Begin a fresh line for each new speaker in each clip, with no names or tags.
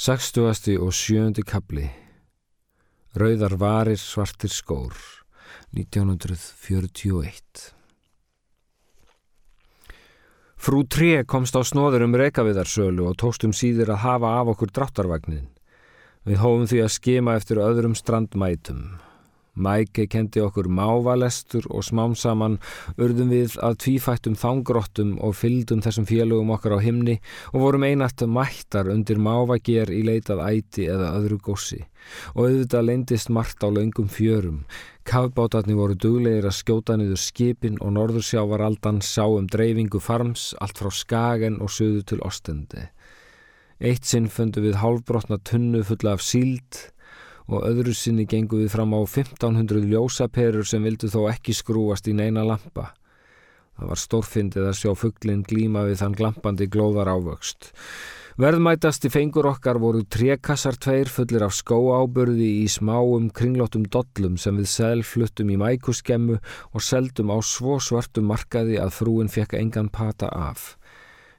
Sakstuasti og sjöndi kapli Rauðar varir svartir skór 1941 Frú Tré komst á snóður um rekaviðarsölu og tókstum síður að hafa af okkur dráttarvagnin. Við hófum því að skema eftir öðrum strandmætum. Mæke kendi okkur mávalestur og smám saman urðum við að tvífættum þángrottum og fyldum þessum félögum okkar á himni og vorum einætt mættar undir mávager í leitað æti eða öðru gósi og auðvitað leindist margt á laungum fjörum. Kafbátarni voru duglegir að skjóta niður skipin og norðursjávaraldan sá um dreifingu farms allt frá Skagen og söðu til Ostendi. Eitt sinn fundu við hálfbrotna tunnu fulla af síld og öðru sinni gengu við fram á 1500 ljósaperur sem vildu þó ekki skrúast í neina lampa. Það var stórfindið að sjá fugglinn glíma við þann glampandi glóðar ávöxt. Verðmætasti fengur okkar voru trekassar tveir fullir af skóáburði í smáum kringlótum dollum sem við selfluttum í mækuskemmu og seldum á svo svartum markaði að frúin fekk engan pata af.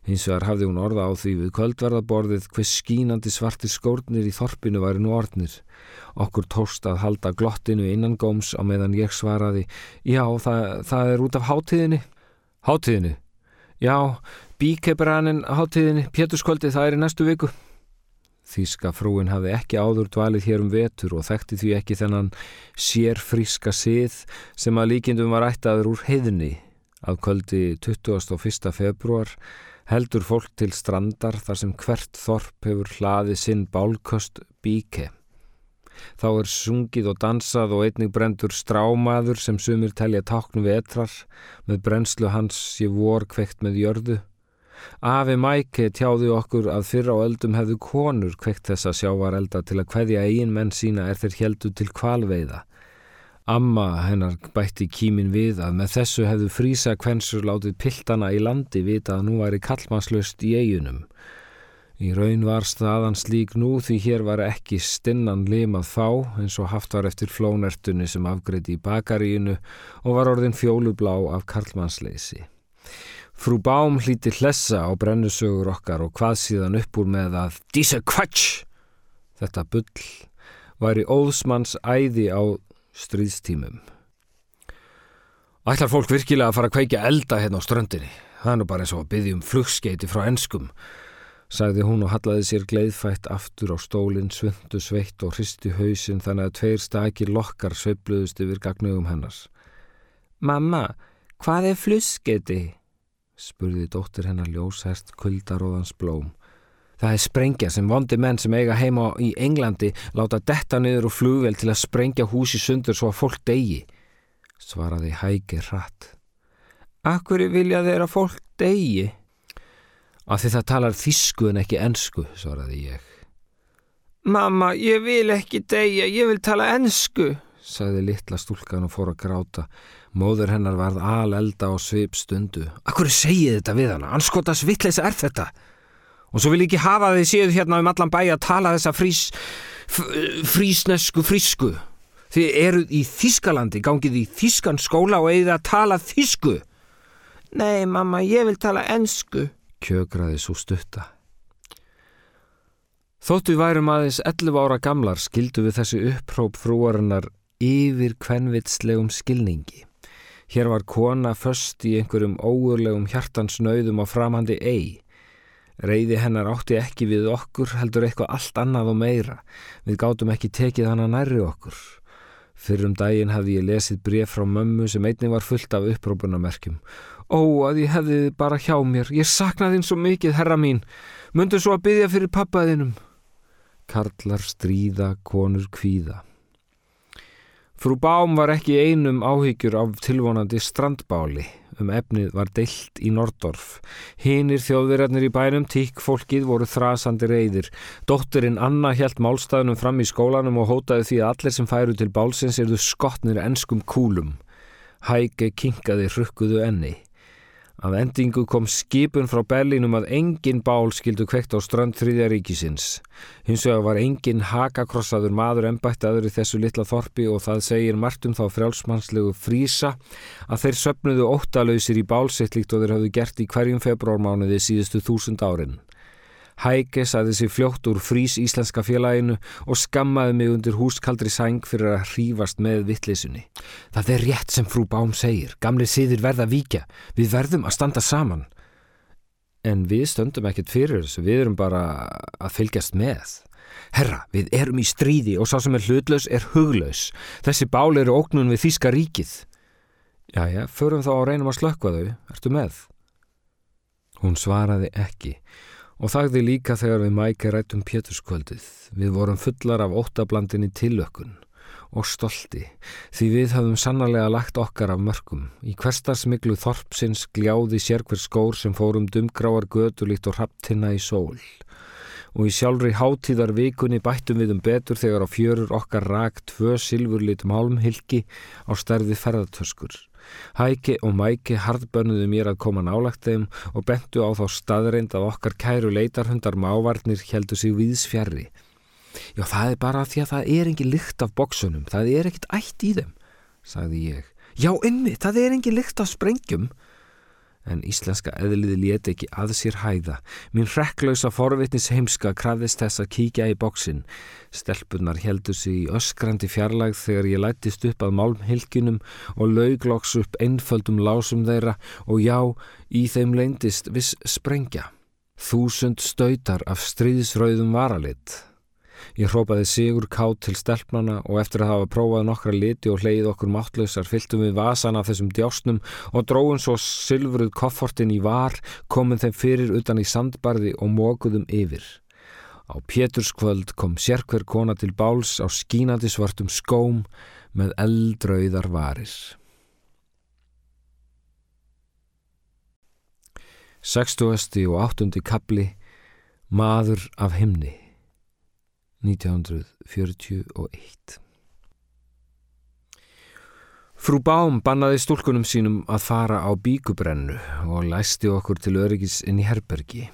Hins vegar hafði hún orða á því við kvöldverðaborðið hvers skínandi svartir skórnir í þorpinu væri nú orðnir. Okkur tóst að halda glottinu innan góms á meðan ég svaraði Já, það, það er út af hátíðinni. Hátíðinni? Já, bíkebranin hátíðinni, péturskvöldi, það er í næstu viku. Þíska frúin hafði ekki áður dvalið hér um vetur og þekkti því ekki þennan sérfríska sið sem að líkindum var ættaður úr heiðni. Að kvöldi 21. februar heldur fólk til strandar þar sem hvert þorp hefur hlaðið sinn bálköst bíke. Þá er sungið og dansað og einnig brendur strámaður sem sumir telja táknu vetrar með brennslu hans sé vor kveikt með jörðu. Afi Mæke tjáði okkur að fyrra á öldum hefðu konur kveikt þessa sjávarelda til að hvaðja eigin menn sína er þeir heldu til kvalveiða. Amma hennar bætti kímin við að með þessu hefðu frísa kvensur látið piltana í landi vita að nú væri kallmannslöst í eigunum. Í raun var staðan slík nú því hér var ekki stinnan limað fá eins og haft var eftir flónertunni sem afgreiti í bakaríinu og var orðin fjólublá af kallmannsleysi. Frú Bám hlíti hlessa á brennusögur okkar og hvað síðan upp úr með að Dísa kvatsch! Þetta bull var í óðsmanns æði á stríðstímum. Ætlar fólk virkilega að fara að kveikja elda hérna á ströndinni? Það er nú bara eins og að byggja um flugskeiti frá enskum, sagði hún og hallaði sér gleiðfætt aftur á stólinn, svöndu sveitt og hristi hausin þannig að tveir stakir lokkar sveibluðust yfir gagnugum hennars. Mamma, hvað er flugskeiti? spurði dóttir hennar ljósært kuldaróðans blóm. Það er sprengja sem vondi menn sem eiga heima í Englandi láta detta niður og flugvel til að sprengja húsi sundur svo að fólk degi, svaraði hægir hratt. Akkur vilja þeirra fólk degi? Af því það talar þísku en ekki ensku, svaraði ég. Mamma, ég vil ekki degja, ég vil tala ensku, sagði litla stúlkan og fór að gráta. Móður hennar varð al elda og svip stundu. Akkur segið þetta við hana? Anskotas vittleisa er þetta? Og svo vil ég ekki hafa þið séð hérna um allan bæ að tala þessa frís frísnesku frísku. Þið eruð í Þískalandi gangið í Þískan skóla og eigið að tala Þísku Nei mamma, ég vil tala ensku. Kjögraði svo stutta. Þóttu værum aðeins 11 ára gamlar skildu við þessi uppróp frúarinnar yfir kvenvitslegum skilningi. Hér var kona först í einhverjum óurlegum hjartansnauðum á framhandi ei Reyði hennar átti ekki við okkur heldur eitthvað allt annað og meira. Við gátum ekki tekið hana nærri okkur. Fyrrum daginn hafði ég lesið bref frá mömmu sem einnig var fullt af upprópunamerkjum. Ó, að ég hefði þið bara hjá mér. Ég saknaði þín svo mikið, herra mín. Mundu svo að byggja fyrir pappaðinum. Karlar stríða, konur kvíða. Frú Bám var ekki einum áhyggjur af tilvonandi strandbáli um efnið var deilt í Nordorf. Hinnir þjóðverjarnir í bænum tík fólkið voru þrasandi reyðir. Dótturinn Anna helt málstæðunum fram í skólanum og hótaði því að allir sem færu til bálsins erðu skotnir enskum kúlum. Hæge kinkaði rukkuðu enni. Af endingu kom skipun frá Berlínum að engin bál skildu kveikt á strand þriðja ríkisins. Hins vegar var engin hakakrossaður maður ennbættaður í þessu litla þorpi og það segir Martum þá frjálsmannslegu frísa að þeir söpnuðu óttalauðsir í bálsitt líkt og þeir hafðu gert í hverjum februarmánuði síðustu þúsund árin. Hæge saði sér fljótt úr frís íslenska félaginu og skammaði mig undir húskaldri sæng fyrir að hrífast með vittlisunni. Það er rétt sem frú Bám segir, gamli síðir verða víkja, við verðum að standa saman. En við stöndum ekkert fyrir þessu, við erum bara að fylgjast með. Herra, við erum í stríði og sá sem er hlutlaus er huglaus. Þessi bál eru óknun við Þíska ríkið. Jæja, förum þá að reynum að slökka þau, ertu með? Hún svaraði ekki og þagði líka þegar við mæki rættum Péturskvöldið. Við vorum fullar af óttablandinni tilökkun og stolti því við hafðum sannarlega lagt okkar af mörgum. Í hverstarsmiklu þorpsins gljáði sérkver skór sem fórum dumgráar gödulíkt og hrapptina í sól. Og í sjálfri hátíðar vikunni bættum við um betur þegar á fjörur okkar rak tvö silfurlit málmhylki á stærði ferðartöskur. Hæki og Mæki hardbönnuðu mér að koma nálagt þeim og bentu á þá staðreind að okkar kæru leitarhundar mávarnir heldu sig viðs fjarrri. Já, það er bara því að það er engin lykt af boksunum, það er ekkit ætt í þeim, sagði ég. Já, inni, það er engin lykt af sprengjum, en íslenska eðliði leti ekki að sér hæða. Mín rekklausa forvitnis heimska krafðist þess að kíkja í bóksin. Stelpunar heldur sig í öskrandi fjarlægð þegar ég lættist upp að málmhilkinum og laugloks upp einföldum lásum þeirra og já, í þeim leindist viss sprengja. Þúsund stöytar af stríðsrauðum varalit. Ég hrópaði sigur kátt til stelpnana og eftir að hafa prófað nokkra liti og hleyið okkur máttlausar fylgtum við vasan af þessum djásnum og dróðum svo sylfruð koffortin í var, komum þeim fyrir utan í sandbarði og mókuðum yfir. Á Péturskvöld kom sérkver kona til báls á skínandi svartum skóm með eldrauðar varir. 60. og 8. kapli Maður af himni 1941 Frú Bám bannaði stúlkunum sínum að fara á bíkubrennu og læsti okkur til öryggis inn í herbergi.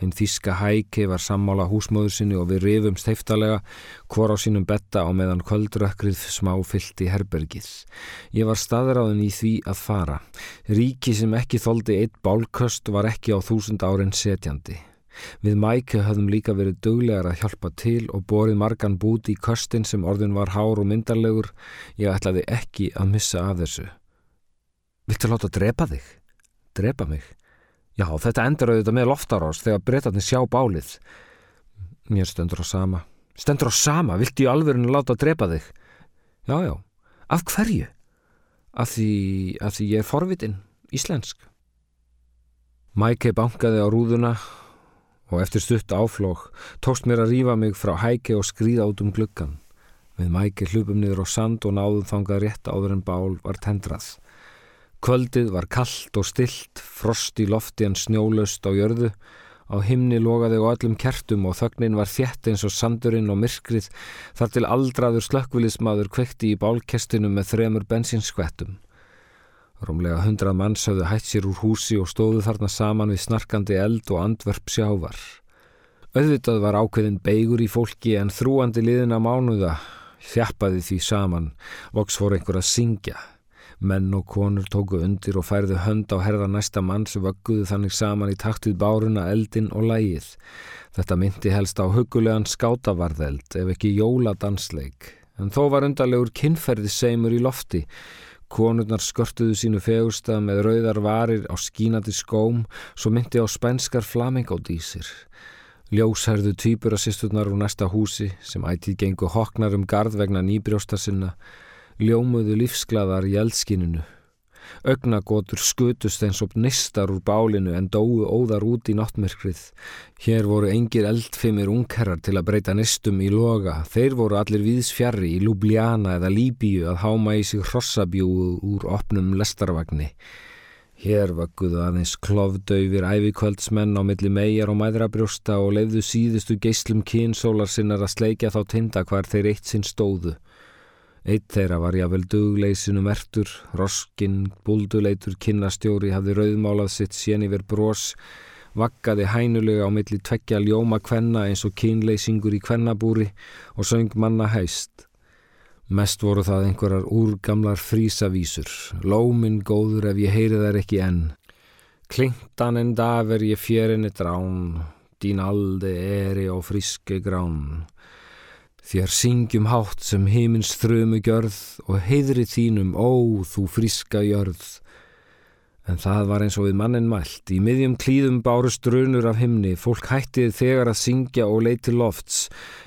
Hinn þíska hæki var sammála húsmóður sinni og við rifum steiftalega hvor á sínum betta á meðan kvöldrökkrið smá fyllt í herbergið. Ég var staðráðin í því að fara. Ríki sem ekki þóldi eitt bálköst var ekki á þúsund árin setjandi. Við Mæke höfðum líka verið döglegar að hjálpa til og borið margan bút í köstin sem orðin var hár og myndarlegur. Ég ætlaði ekki að missa af þessu. Viltu láta drepa þig? Drepa mig? Já, þetta endur auðvitað með loftarás þegar breytatni sjá bálið. Mér stendur á sama. Stendur á sama? Viltu í alverðinu láta drepa þig? Já, já. Af hverju? Af því, af því ég er forvitin, íslensk. Mæke bankaði á rúðuna og eftir stutt áflók tókst mér að rýfa mig frá hæki og skrýða út um gluggan. Við mæki hlupum niður á sand og náðum þangað rétt áður en bál var tendrað. Kvöldið var kallt og stilt, frost í lofti en snjólaust á jörðu, á himni logaði á öllum kertum og þögnin var þjætt eins og sandurinn og myrkrið þar til aldraður slökkvilismadur kvekti í bálkestinu með þremur bensinskvettum. Rómlega hundrað manns hafðu hætt sér úr húsi og stóðu þarna saman við snarkandi eld og andverp sjávar. Öðvitað var ákveðin beigur í fólki en þrúandi liðina mánuða þjappaði því saman, voks fór einhver að syngja. Menn og konur tóku undir og færðu hönd á herða næsta mann sem vögguðu þannig saman í taktið báruna, eldin og lægið. Þetta myndi helst á hugulegan skátavarðeld ef ekki jóladansleik, en þó var undarlegur kinnferði seimur í lofti Konurnar skörtuðu sínu fegursta með rauðar varir á skínandi skóm svo myndi á spænskar flamingódísir. Ljósherðu tvíburasisturnar úr næsta húsi sem ætið gengu hoknar um gard vegna nýbrjósta sinna ljómuðu lífsglaðar í eldskininu Ögnagotur skutust eins og nistar úr bálinu en dóu óðar út í náttmyrkrið. Hér voru engir eldfimir ungherrar til að breyta nistum í loga. Þeir voru allir viðsfjarri í Ljubljana eða Líbíu að háma í sig hrossabjúu úr opnum lestarvagni. Hér vögguðu aðeins klofdauðir ævikvöldsmenn á milli megar og mæðrabrjósta og leiðu síðustu geyslum kynsólar sinnar að sleikja þá tinda hvar þeir eitt sinn stóðu. Eitt þeirra var jável dugleysinum ertur, roskinn, búlduleitur, kinnastjóri, hafði rauðmálað sitt sén yfir brós, vakkaði hænulega á milli tveggja ljóma kvenna eins og kynleysingur í kvennabúri og söng manna hæst. Mest voru það einhverjar úrgamlar frísavísur, lóminn góður ef ég heyri þær ekki enn. Klingtan en daver ég fjerinni drán, dín alde eri og friske grán. Þér syngjum hátt sem heimins þrömu gjörð og heiðri þínum, ó, þú friska gjörð. En það var eins og við mannin mælt. Í miðjum klíðum bárust drunur af himni, fólk hættið þegar að syngja og leiti lofts.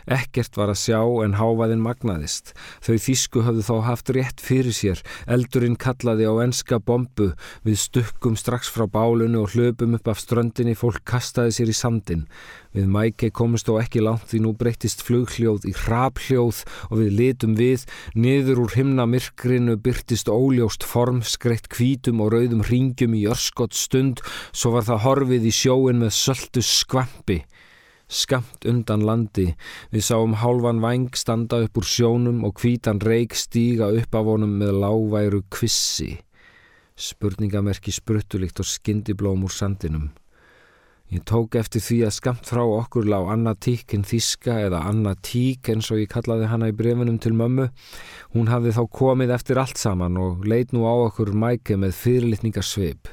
Ekkert var að sjá en hávaðin magnaðist. Þau þísku hafðu þá haft rétt fyrir sér. Eldurinn kallaði á enska bombu. Við stukkum strax frá bálunu og hlöpum upp af ströndinni, fólk kastaði sér í sandin. Við mæki komist þó ekki langt því nú breytist flughljóð í hrapljóð og við litum við, niður úr himna myrkrinu byrtist óljóst form, skreitt kvítum og rauðum ringjum í örskott stund, svo var það horfið í sjóin með söldu skvampi. Skamt undan landi, við sáum hálfan væng standa upp úr sjónum og kvítan reik stíga upp af honum með láværu kvissi. Spurningamerki spruttulikt og skindiblóm úr sandinum. Ég tók eftir því að skamt frá okkur lág Anna Tík en Þíska eða Anna Tík eins og ég kallaði hana í brefunum til mömmu. Hún hafði þá komið eftir allt saman og leit nú á okkur mæke með fyrirlitningarsveip.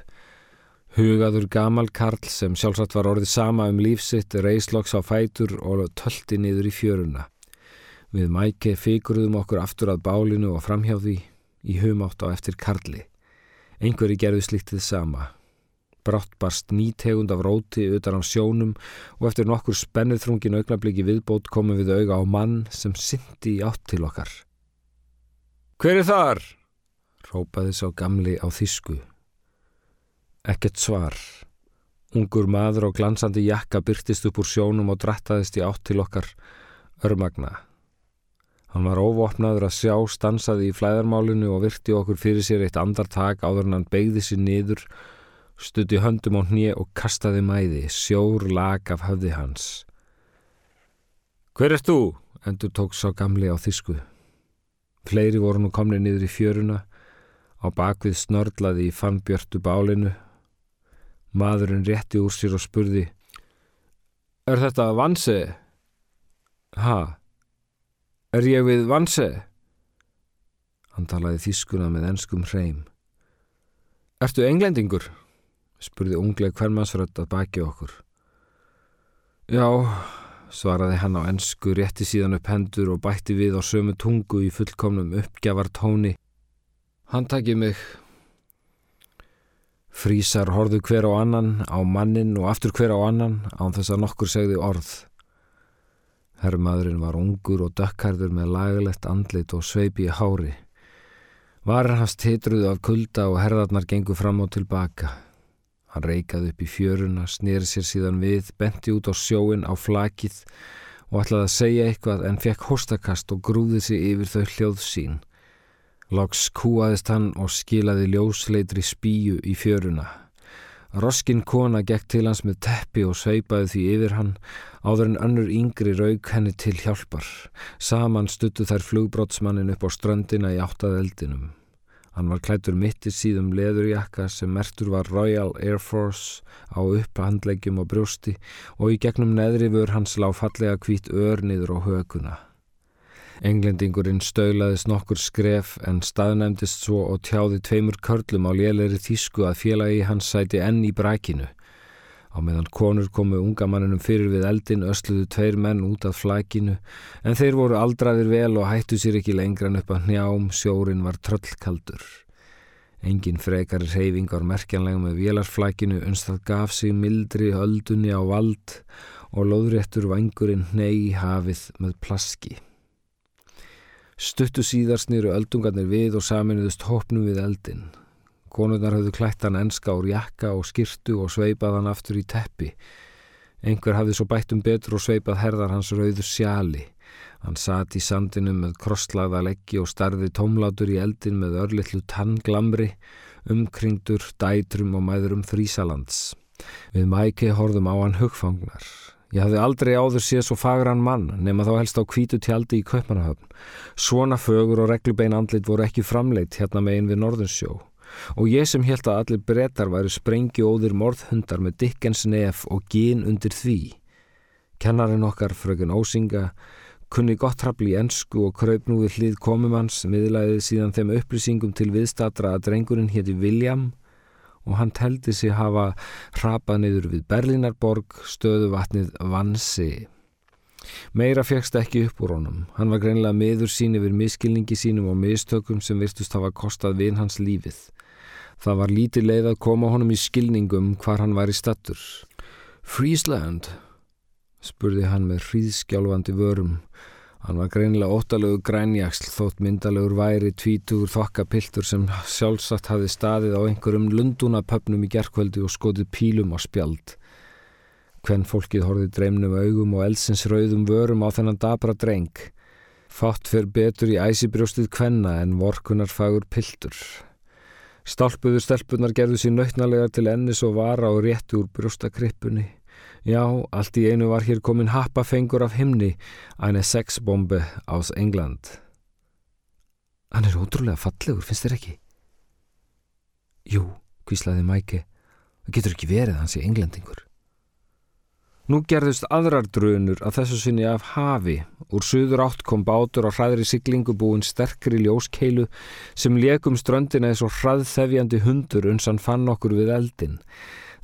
Hugaður gamal Karl sem sjálfsagt var orðið sama um lífsitt reysloks á fætur og tölti niður í fjöruna. Við mæke figuruðum okkur aftur að bálinu og framhjáði í humátt á eftir Karli. Einhverji gerði slíktið sama. Brátt barst nýtegund af róti utan á sjónum og eftir nokkur spennuþrungin augnabliki viðbót komum við auga á mann sem syndi átt til okkar. Hver er þar? Rópaði sá gamli á þísku. Ekkert svar. Ungur maður á glansandi jakka byrtist upp úr sjónum og drattaðist í átt til okkar örmagna. Hann var óvopnaður að sjá, stansaði í flæðarmálinu og virti okkur fyrir sér eitt andartak áður en hann beigði sér niður stutti höndum á hnið og kastaði mæði, sjór lag af höfði hans. Hver er þú? endur tók sá gamli á þisku. Fleiri voru nú komni niður í fjöruna, á bakvið snörlaði í fannbjörtu bálinu. Maðurinn rétti úr sér og spurði, Er þetta vansi? Ha? Er ég við vansi? Hann talaði þískuna með ennskum hreim. Ertu englendingur? spurði ungleg hvermansrödd að baki okkur. Já, svaraði hann á ennsku, rétti síðan upp hendur og bætti við á sömu tungu í fullkomnum uppgjafar tóni. Hann takið mig. Frísar horðu hver á annan, á mannin og aftur hver á annan, án þess að nokkur segði orð. Herrmaðurinn var ungur og dökkarður með lagalett andlit og sveipi í hári. Varir hans titruðu af kulda og herðarnar gengu fram og tilbaka. Hann reikaði upp í fjöruna, snýri sér síðan við, benti út á sjóin á flakið og ætlaði að segja eitthvað en fekk hóstakast og grúði sig yfir þau hljóð sín. Lóks kúaðist hann og skilaði ljósleitri spíu í fjöruna. Roskinn kona gekk til hans með teppi og sveipaði því yfir hann, áður en önnur yngri raug henni til hjálpar. Saman stuttu þær flugbrótsmannin upp á strandina í áttað eldinum. Hann var klættur mitti síðum leðurjakka sem mertur var Royal Air Force á upphandlegjum og brjósti og í gegnum neðri vör hans lág fallega hvít ör niður á hökuna. Englendingurinn stöulaðist nokkur skref en staðnæmdist svo og tjáði tveimur körlum á lélæri þýsku að félagi hans sæti enn í brækinu. Á meðan konur komu unga manninum fyrir við eldin ösluðu tveir menn út af flækinu en þeir voru aldraðir vel og hættu sér ekki lengran upp að njám, sjórin var tröllkaldur. Engin frekar reyfingar merkjanlega með vélarflækinu unstað gaf sig mildri öldunni á vald og loðréttur vangurinn ney hafið með plaski. Stuttu síðar snýru öldungarnir við og saminuðust hópnum við eldin. Konurnar hafðu klætt hann enska úr jakka og skirtu og sveipað hann aftur í teppi. Einhver hafði svo bætt um betur og sveipað herðar hans rauður sjali. Hann satt í sandinu með krosslagða leggi og starði tómlátur í eldin með örlittlu tannglamri, umkringdur, dætrum og mæðurum Þrísalands. Við mæki horfum á hann hugfangnar. Ég hafði aldrei áður séð svo fagran mann nema þá helst á kvítu tjaldi í Kaupanahöfn. Svona fögur og reglubein andlit voru ekki framleitt hérna megin við Norðunsjó og ég sem held að allir brettar væri sprengjóðir morðhundar með dikkens nef og gín undir því. Kennarinn okkar, frökun Ósinga, kunni gott trafli í ennsku og kraup nú við hlið komumanns, miðlaðið síðan þeim upplýsingum til viðstatra að drengurinn hétti William og hann teldi sig hafa hrapað niður við Berlínarborg stöðu vatnið Vansi. Meira fegst ekki upp úr honum. Hann var greinlega meður sín yfir miskilningi sínum og mistökum sem virtust hafa kostað vin hans lífið. Það var lítið leið að koma honum í skilningum hvar hann var í stattur. Friesland, spurði hann með hríðskjálfandi vörum. Hann var greinilega óttalegu grænjaksl þótt myndalegur væri tvítugur þokkapiltur sem sjálfsagt hafi staðið á einhverjum lundunapöfnum í gerkvöldi og skotið pílum á spjald. Hvenn fólkið horfið dreimnum augum og eldsins rauðum vörum á þennan dabra dreng. Fátt fer betur í æsibrjóstið kvenna en vorkunar fagur piltur. Stálpuður stelpunar gerðu sér nautnalegar til ennis og vara og rétti úr brjóstakrippunni. Já, allt í einu var hér komin happafengur af himni, eine sexbombe ás England. Hann er ótrúlega fallegur, finnst þér ekki? Jú, kvíslaði Mæke, það getur ekki verið hans í englendingur. Nú gerðust aðrar drunur að þessu sinni af hafi. Úr suður átt kom bátur á hraðri siglingu búin sterkri ljóskeilu sem lekum ströndina eins og hraðþefjandi hundur uns hann fann okkur við eldin.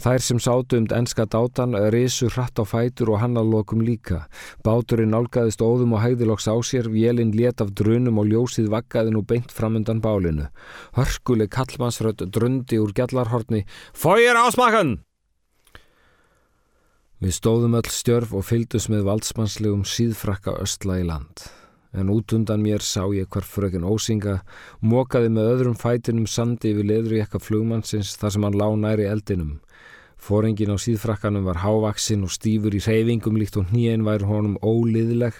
Þær sem sátu um enska dátan risu hratt á fætur og hann að lokum líka. Báturinn nálgæðist óðum og hægðiloks á sér, vélinn let af drunum og ljósið vakkaði nú beint framundan bálinu. Hörkuleg kallmannsrödd drundi úr gjallarhorni. Fóir ásmakkan! Við stóðum öll stjörf og fyldus með valdsmannslegum síðfrakka östla í land. En út undan mér sá ég hvar frökin Ósinga mókaði með öðrum fætinum sandi yfir leðru ekka flugmannsins þar sem hann lá næri eldinum. Fóringin á síðfrakkanum var hávaksinn og stífur í reyfingum líkt og hnýin væri honum óliðleg,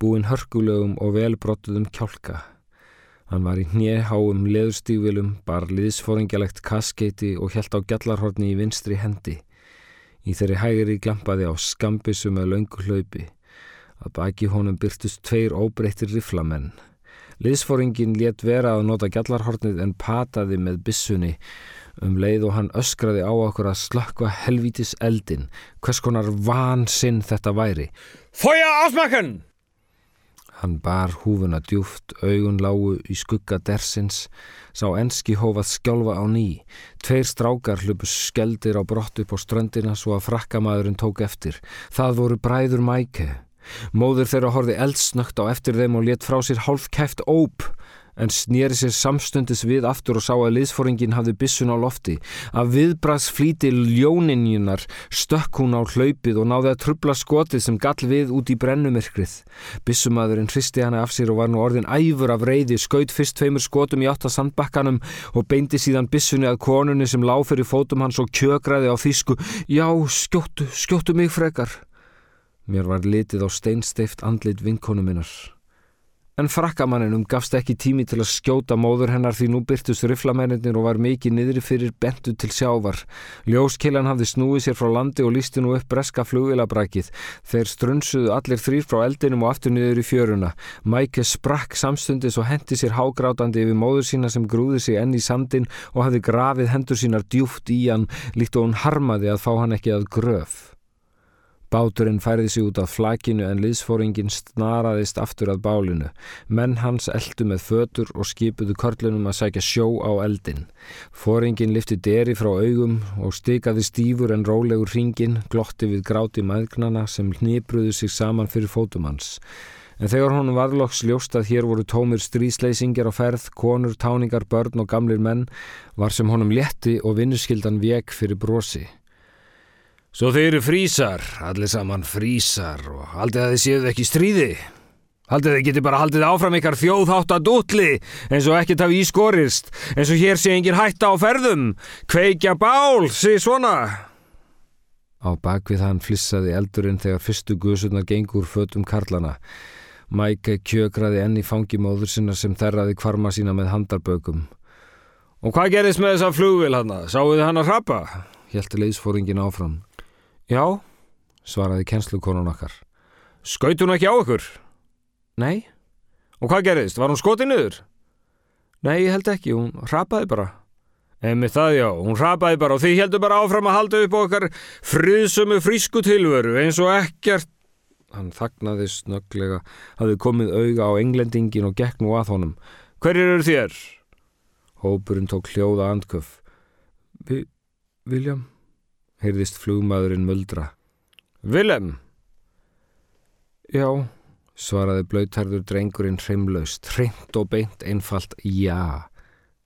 búin hörkulegum og velbrottuðum kjálka. Hann var í hnýháum leðurstífilum, bar liðsfóringjalegt kaskeiti og helt á gjallarhorni í vinstri hendi. Í þeirri hægri glampaði á skambisu með löngu hlaupi. Að baki honum byrtust tveir óbreyttir riflamenn. Liðsfóringin let vera að nota gjallarhornið en pataði með bissunni um leið og hann öskraði á okkur að slökkva helvítis eldin. Hvers konar vansinn þetta væri. Fója ásmakkan! Hann bar húfuna djúft, augun lágu í skugga dersins, sá enski hófað skjálfa á ný. Tveir strákar hlupu skeldir á brott upp á ströndina svo að frakkamæðurinn tók eftir. Það voru bræður mæke. Móður þeirra horfi eldsnögt á eftir þeim og let frá sér hálf kæft óp en snýri sér samstundis við aftur og sá að liðsforingin hafði bissun á lofti. Af viðbraðs flíti ljóninjunar stökk hún á hlaupið og náði að trubla skotið sem gall við út í brennumirkrið. Bissumadurinn hristi hana af sér og var nú orðin æfur af reyði, skaut fyrst tveimur skotum í átt að sandbakkanum og beindi síðan bissunni að konunni sem lág fyrir fótum hans og kjögraði á þýsku. Já, skjóttu, skjóttu mig frekar. Mér var litið á steinsteift andlit vinkonu minnar. En frakkamanninum gafst ekki tími til að skjóta móður hennar því nú byrtust riflamennir og var mikið niðri fyrir bentu til sjávar. Ljóskeilan hafði snúið sér frá landi og lísti nú upp breska flugilabrakið. Þeir strunsuðu allir þrýr frá eldinum og aftur niður í fjöruna. Mæke sprakk samstundis og hendi sér hágrátandi yfir móður sína sem grúði sig enn í sandin og hafði grafið hendur sínar djúft í hann líkt og hún harmaði að fá hann ekki að gröf. Báturinn færði sig út af flakinu en liðsfóringin snaraðist aftur að bálinu. Menn hans eldu með fötur og skipuðu körlunum að sækja sjó á eldin. Fóringin lifti deri frá augum og stikaði stífur en rólegur ringin, glotti við gráti maðgnana sem hnipruðu sig saman fyrir fótum hans. En þegar honum varloks ljóst að hér voru tómir strísleysingjar á ferð, konur, táningar, börn og gamlir menn, var sem honum létti og vinnuskildan vek fyrir brosi. Svo þeir eru frísar, allir saman frísar og haldið að þið séuð ekki stríði. Haldið þið geti bara haldið áfram ykkar þjóðhátt að dútli eins og ekkert hafi ískorist, eins og hér sé engin hætta á ferðum. Kveikja bál, sé svona. Á bakvið hann flissaði eldurinn þegar fyrstu guðsurnar gengur fötum karlana. Mæke kjökraði enn í fangimóður sinna sem þerraði kvarma sína með handarbökum. Og hvað gerðist með þessa flugvil hann? Sáuði hann að hrappa? Hjælti leiðsfóringin áfram. Já, svaraði kennslukonun okkar. Skaut hún ekki á ykkur? Nei. Og hvað gerðist? Var hún skotið niður? Nei, ég held ekki. Hún rapaði bara. Emi það já, hún rapaði bara og þið heldur bara áfram að halda upp okkar friðsömu frísku tilveru eins og ekkert. Hann þagnaði snögglega, hafði komið auga á englendingin og gekk nú að honum. Hverjir eru þér? Hópurinn tók hljóða andköf. Vi, William? Heyrðist flugmaðurinn muldra. Willem! Já, svaraði blöytarður drengurinn hreimlaust, hreint og beint einfalt já.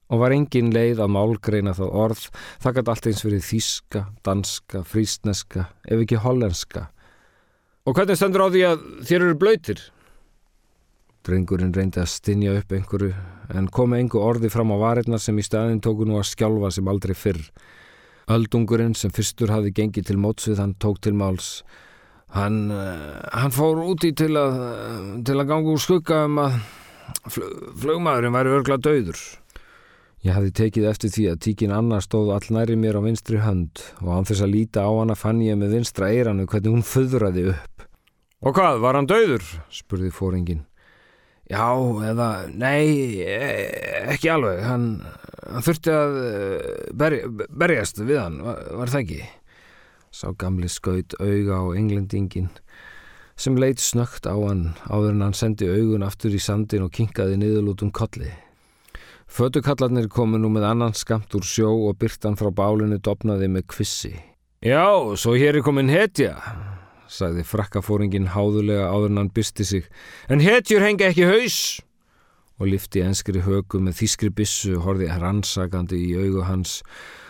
Og var engin leið að málgreina það orð, það gæti allt eins verið þíska, danska, frísneska, ef ekki hollenska. Og hvernig stendur á því að þér eru blöytir? Drengurinn reyndi að stinja upp einhverju, en komi einhver orði fram á varirna sem í staðin tóku nú að skjálfa sem aldrei fyrr. Öldungurinn sem fyrstur hafi gengið til mótsvið hann tók til máls. Hann, uh, hann fór úti til að, til að ganga úr skugga um að flugmaðurinn væri örgla döður. Ég hafði tekið eftir því að tíkin annar stóð all næri mér á vinstri hönd og án þess að líta á hana fann ég með vinstra eiranu hvernig hún föðraði upp. Og hvað, var hann döður? spurði fóringin. Já, eða, nei, e, ekki alveg, hann, hann þurfti að e, berja, berjast við hann, var, var það ekki? Sá gamli skaut auga á englendingin sem leitt snögt á hann áður en hann sendi augun aftur í sandin og kinkaði niðurlútum kolli. Fötukallarnir komu nú með annan skamt úr sjó og byrtan frá bálinu dopnaði með kvissi. Já, svo hér er komin hetja, sagði frakkafóringin háðulega áður en hann byrsti sig. En hetjur hengi ekki haus! Og lifti enskri högu með þískri bissu horði rannsakandi í augu hans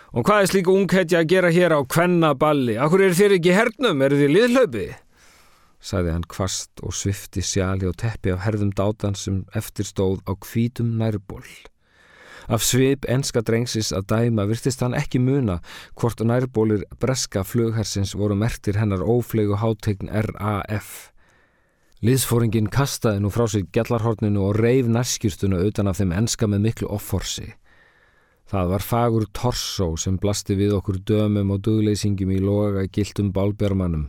Og hvað er slíku unghetja að gera hér á kvennaballi? Akkur eru þér ekki hernum? Eru þér liðlaupi? Sæði hann kvast og svifti sjali og teppi af herðum dátan sem eftirstóð á kvítum nærból. Af svip enska drengsis að dæma virtist hann ekki muna hvort nærbólir breska flughersins voru mertir hennar óflegu hátegn RAF. Liðsfóringin kastaði nú frá sig gjallarhorninu og reif nærskjúrstuna utan af þeim enska með miklu offorsi. Það var fagur torsó sem blasti við okkur dömum og dugleysingum í loga giltum bálbjörmanum.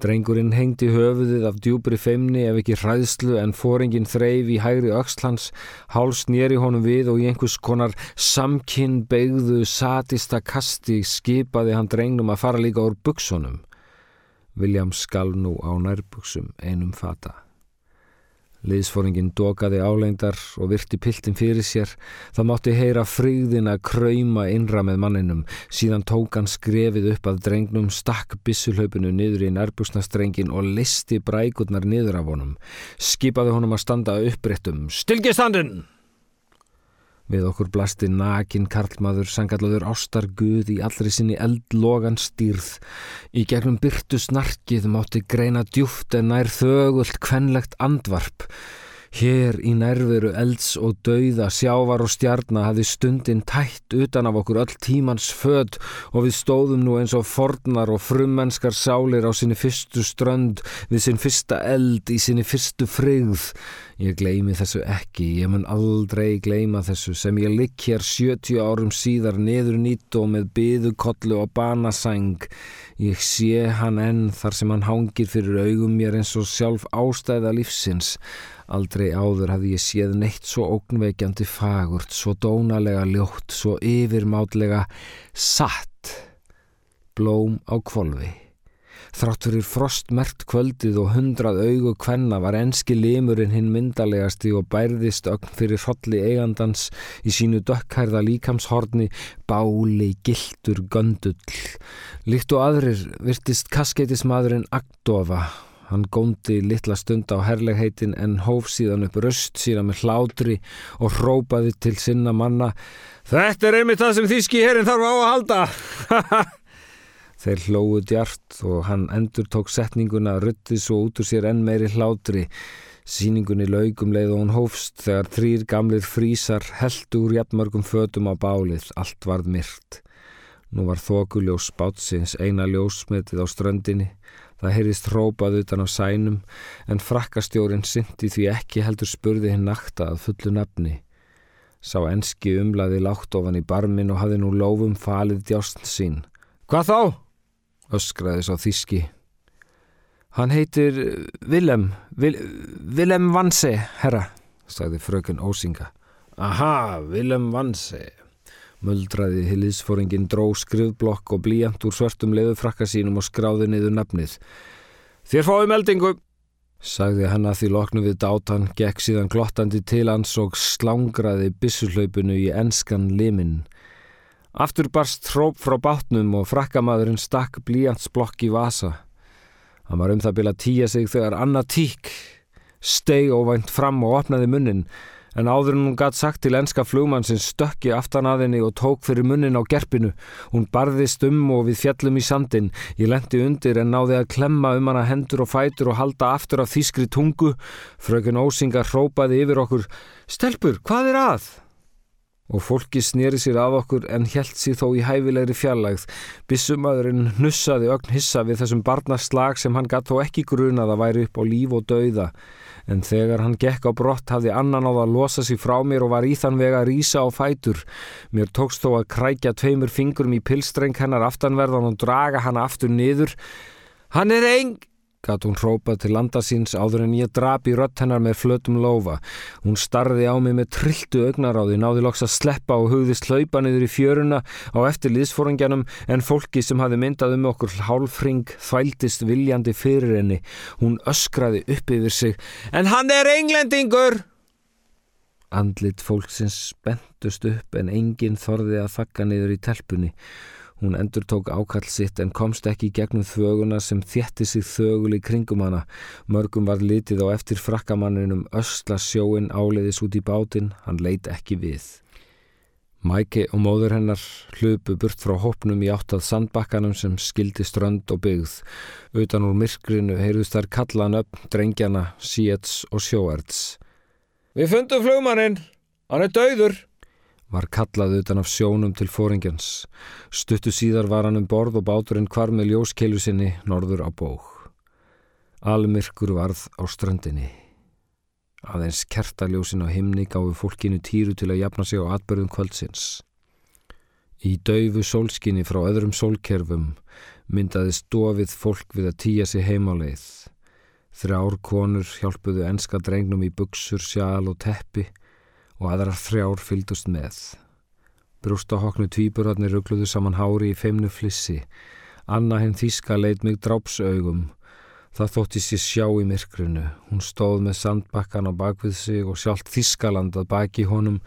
Drengurinn hengdi höfuðið af djúbri feimni ef ekki hræðslu en fóringin þreif í hægri öxlans, háls nýri honum við og í einhvers konar samkinn beigðu satista kasti skipaði hann drengnum að fara líka úr buksunum. William skal nú á nærbuksum einum fata. Liðsfóringin dokaði áleindar og virti piltin fyrir sér. Það mátti heyra frýðin að krauma innra með manninum. Síðan tók hann skrefið upp að drengnum, stakk bissulhaupinu niður í nærbúsnastrengin og listi brækurnar niður af honum. Skipaði honum að standa uppréttum. Stilgistandin! Við okkur blasti nakin karlmaður sangallaður ástar guð í allri sinni eldlogan stýrð. Í gegnum byrtu snarkið mátti greina djúft en nær þögult kvenlegt andvarp. Hér í nærveru elds og dauða, sjávar og stjarnar hafði stundin tætt utan af okkur öll tímans född og við stóðum nú eins og fornar og frummennskar sálir á sinni fyrstu strönd við sinn fyrsta eld í sinni fyrstu frigð. Ég gleymi þessu ekki, ég mun aldrei gleyma þessu sem ég likk hér 70 árum síðar niður nýtt og með byðukollu og banasæng. Ég sé hann enn þar sem hann hangir fyrir augum mér eins og sjálf ástæða lífsins. Aldrei áður hafði ég séð neitt svo ógnveikjandi fagurt, svo dónalega ljótt, svo yfirmátlega satt. Blóm á kvolvi. Þrátt fyrir frostmert kvöldið og hundrað augu kvenna var enski limurinn hinn myndalegasti og bærðist ögn fyrir hrolli eigandans í sínu dökkhærða líkamshorni, báli, giltur, göndull. Líkt og aðrir virtist kaskeitismadurinn Agdofa Hann góndi litla stund á herlegheitin en hóf síðan upp röst síðan með hlátri og hrópaði til sinna manna Þetta er einmitt það sem þíski herrin þarf á að halda! Þeir hlóðu djart og hann endur tók setninguna að rutti svo út úr sér enn meiri hlátri. Sýningunni laugum leið og hún hófst þegar þrýr gamlir frísar heldu úr jafnmörgum fötum á bálið, allt varð myrt. Nú var þokuljós bátsins eina ljósmetið á ströndinni Það heyrðist hrópað utan á sænum en frakkastjórin syndi því ekki heldur spurði hinn nakta að fullu nafni. Sá enski umlaði látt ofan í barmin og hafði nú lofum falið djástn sín. Hvað þá? öskraði sá þíski. Hann heitir Willem, Vil, Willem Vanse, herra, sagði frökun Ósinga. Aha, Willem Vanse. Möldraði hillisfóringin dró skrifblokk og blíjant úr svörtum leðufrakka sínum og skráði niður nafnið. Þér fáið meldingu, sagði hann að því loknu við dátan, gekk síðan glottandi til hans og slangraði bissulhlaupinu í enskan limin. Aftur barst tróp frá bátnum og frakkamadurinn stakk blíjantsblokk í vasa. Hann var um það bila tíja sig þegar Anna Tík steg óvænt fram og opnaði munnin en áður en hún gatt sagt til enska flugmann sem stökki aftan að henni og tók fyrir munnin á gerpinu. Hún barðist um og við fjallum í sandin. Ég lendi undir en náði að klemma um hana hendur og fætur og halda aftur af þýskri tungu. Frökun Ósingar hrópaði yfir okkur Stelpur, hvað er að? Og fólki snýri sér af okkur en held sér þó í hæfilegri fjarlægð. Bissumöðurinn hnussaði ögn hissa við þessum barnaslag sem hann gatt þó ekki grunað að væri upp á líf og dauða en þegar hann gekk á brott hafði annan á það að losa sig frá mér og var í þann vega að rýsa á fætur. Mér tókst þó að krækja tveimur fingurum í pilstreng hennar aftanverðan og draga hann aftur niður. Hann er eng! Gatt hún hrópað til landa síns áður en ég drap í rött hennar með flötum lofa. Hún starði á mig með trilltu augnaráði, náði loks að sleppa og hugðist hlaupa niður í fjöruna á eftir liðsforangjanum en fólki sem hafi myndað um okkur hálfring þvældist viljandi fyrir henni. Hún öskraði upp yfir sig. En hann er englendingur! Andlit fólksins bentust upp en enginn þorði að þakka niður í telpunni. Hún endur tók ákall sitt en komst ekki gegnum þöguna sem þétti sig þögul í kringum hana. Mörgum var litið á eftir frakkamanninum ösla sjóin áleiðis út í bátinn, hann leit ekki við. Mæki og móður hennar hlupu burt frá hópnum í áttað sandbakkanum sem skildi strönd og byggð. Utan úr myrkrinu heyrðust þær kallan upp drengjana, síets og sjóerts. Við fundum flugmannin, hann er dauður var kallað utan af sjónum til fóringjans. Stuttu síðar var hann um borð og báturinn hvar með ljóskeilu sinni norður á bók. Almyrkur varð á strandinni. Aðeins kertaljósin á himni gáfi fólkinu týru til að jafna sig á atbörðum kvöldsins. Í daufu sólskinni frá öðrum sólkerfum myndaði stofið fólk við að týja sig heimáleið. Þrjár konur hjálpuðu enska drengnum í buksur, sjál og teppi og aðrar þrjár fyldust með. Brústahoknu tvíburarnir ruggluðu saman hári í feimnu flissi. Anna henn þíska leit mig drápsaugum Það þótti sér sjá í myrkrinu. Hún stóð með sandbakkan á bakvið sig og sjálft Þískaland að baki honum.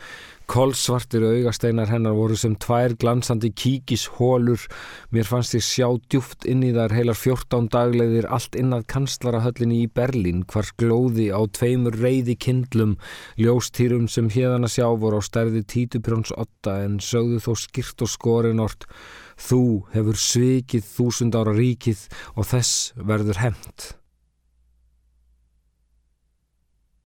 Kolsvartir augasteinar hennar voru sem tvær glansandi kíkishólur. Mér fannst ég sjá djúft inn í þar heilar fjórtán daglegðir allt innað kanslarahöllinni í Berlín hvar glóði á tveimur reyði kindlum, ljóstýrum sem hérðana sjá voru á stærði títuprjóns otta en sögðu þó skýrt og skorinort Þú hefur svikið þúsund ára ríkið og þess verður hemt.